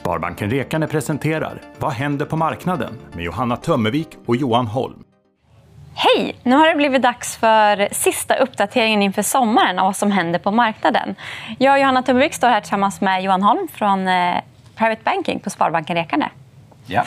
Sparbanken Rekane presenterar Vad händer på marknaden? med Johanna Tömmervik och Johan Holm. Hej! Nu har det blivit dags för sista uppdateringen inför sommaren av vad som händer på marknaden. Jag och Johanna Tömmervik står här tillsammans med Johan Holm från eh, Private Banking på Sparbanken Rekane. Ja.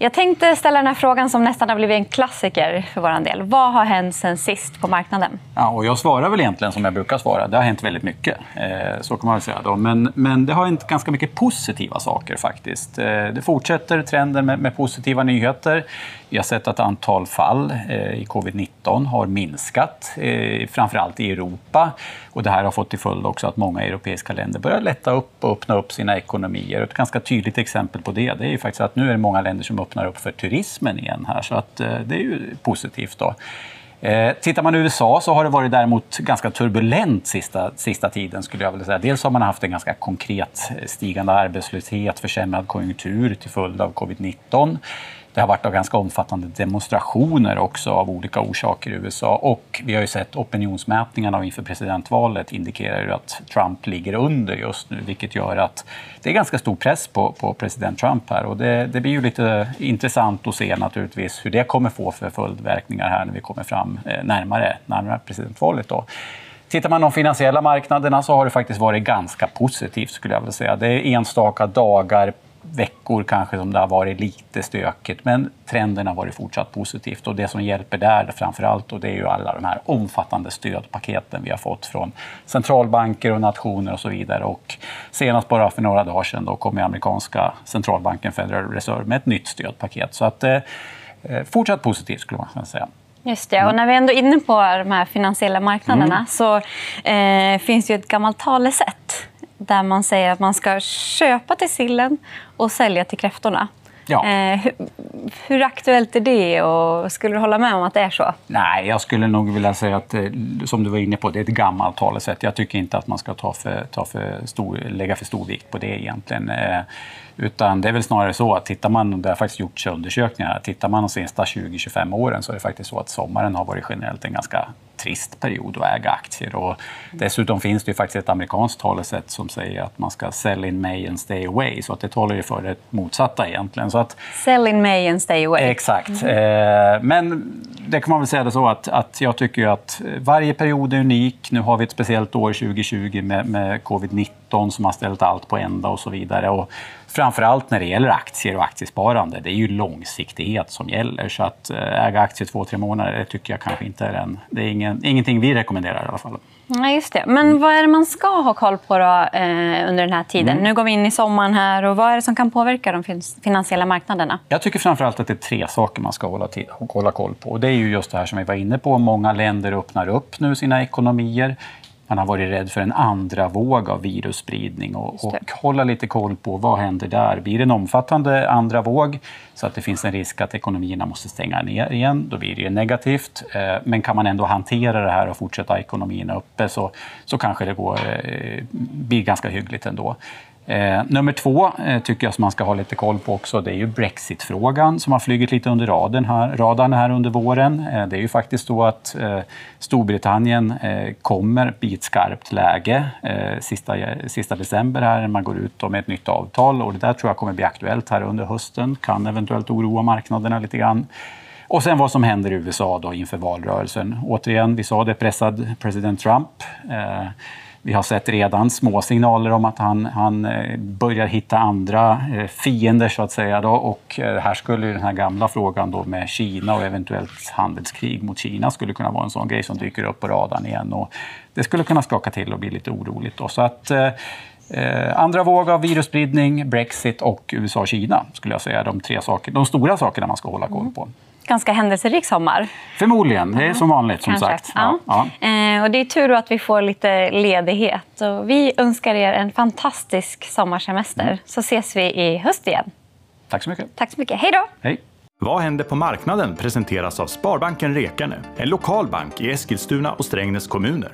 Jag tänkte ställa den här frågan som nästan har blivit en klassiker för vår del. Vad har hänt sen sist på marknaden? Ja, och jag svarar väl egentligen som jag brukar svara. Det har hänt väldigt mycket. Eh, så kan man väl säga. Då. Men, men det har hänt ganska mycket positiva saker faktiskt. Eh, det fortsätter trenden med, med, positiva nyheter. Vi har sett att antal fall eh, i covid-19 har minskat, framför framförallt i Europa. Och det här har fått till följd också att många europeiska länder börjar lätta upp och öppna upp sina ekonomier. Ett ganska tydligt exempel på det, det är ju faktiskt att nu är det många länder som öppnar upp för turismen igen här. Så att, eh, det är ju positivt. Då. Eh, tittar man i USA så har det varit däremot ganska turbulent sista, sista tiden. skulle jag vilja säga. Dels har man haft en ganska konkret stigande arbetslöshet, försämrad konjunktur till följd av covid-19. Det har varit ganska omfattande demonstrationer också av olika orsaker i USA. Och vi har ju sett opinionsmätningarna inför presidentvalet indikerar ju att Trump ligger under just nu, vilket gör att det är ganska stor press på, på president Trump här. Och det, det blir ju lite intressant att se naturligtvis hur det kommer få för följdverkningar här när vi kommer fram eh, närmare, närmare presidentvalet. Då. Tittar man på de finansiella marknaderna så har det faktiskt varit ganska positivt skulle jag vilja säga. Det är enstaka dagar veckor kanske som det har varit lite stökigt, men trenden har varit fortsatt positivt. Och det som hjälper där framför allt, och det är ju alla de här omfattande stödpaketen vi har fått från centralbanker och nationer och så vidare. Och senast bara för några dagar sedan då kom amerikanska centralbanken Federal Reserve med ett nytt stödpaket. Så att, eh, fortsatt positivt skulle man kunna säga. Just det. Och när vi ändå är inne på de här finansiella marknaderna mm. så eh, finns det ett gammalt talesätt där man säger att man ska köpa till sillen och sälja till kräftorna. Ja. Eh, hur, hur, aktuellt är det och skulle du hålla med om att det är så? Nej, jag skulle nog vilja säga att, eh, som du var inne på, det är ett gammalt talesätt. Jag tycker inte att man ska ta för, ta för stor, lägga för stor vikt på det egentligen. Eh, utan det är väl snarare så att tittar man, det har faktiskt gjorts undersökningar, tittar man de senaste 20-25 åren så är det faktiskt så att sommaren har varit generellt en ganska trist period att äga aktier. Och dessutom finns det ju faktiskt ett amerikanskt talesätt som säger att man ska sell in May and stay away. Så att det talar ju för det motsatta egentligen. Så att, sell in May and stay away. Exakt. Mm. Men det kan man väl säga det så att, att jag tycker att varje period är unik. Nu har vi ett speciellt år 2020 med, med covid-19 som har ställt allt på ända och så vidare. Och framför allt när det gäller aktier och aktiesparande, det är ju långsiktighet som gäller. Så att eh, äga aktier två, tre månader, det tycker jag kanske inte är en... Det är ingen, ingenting vi rekommenderar i alla fall. Ja, just det. Men vad är det man ska ha koll på då, eh, under den här tiden? Mm. Nu går vi in i sommaren här. och Vad är det som kan påverka de finansiella marknaderna? Jag tycker framför allt att det är tre saker man ska hålla, till, hålla koll på. Det är ju just det här som vi var inne på. Många länder öppnar upp nu sina ekonomier. Man har varit rädd för en andra våg av virusspridning och, och hålla lite koll på vad händer där. Blir det en omfattande andra våg så att det finns en risk att ekonomierna måste stänga ner igen, då blir det negativt. Eh, men kan man ändå hantera det här och fortsätta ekonomierna uppe så, så kanske det går, eh, blir ganska hyggligt ändå. Eh, nummer två eh, tycker jag som man ska ha lite koll på också, det är ju Brexitfrågan som har flugit lite under raden här, radarn här under våren. Eh, det är ju faktiskt så att eh, Storbritannien eh, kommer i ett skarpt läge eh, sista, sista december här när man går ut med ett nytt avtal och det där tror jag kommer bli aktuellt här under hösten, kan eventuellt oroa marknaderna lite grann. Och sen vad som händer i USA då inför valrörelsen. Återigen, vi sa det, pressad president Trump. Eh, vi har sett redan små signaler om att han, han eh, börjar hitta andra eh, fiender så att säga. Då. Och eh, här skulle den här gamla frågan då med Kina och eventuellt handelskrig mot Kina skulle kunna vara en sån grej som dyker upp på radarn igen. Och det skulle kunna skaka till och bli lite oroligt. Då. Så att, eh, andra våg av virusspridning, Brexit och USA-Kina skulle jag säga de tre saker, de stora sakerna man ska hålla koll på ganska händelserik sommar. Förmodligen. Det är som vanligt. som sagt. Ja. Ja. Eh, och det är tur att vi får lite ledighet. Och vi önskar er en fantastisk sommarsemester. Mm. Så ses vi i höst igen. Tack så mycket. Tack så mycket. Hej då! Hej. Vad händer på marknaden presenteras av Sparbanken Rekane, en lokal bank i Eskilstuna och Strängnäs kommuner.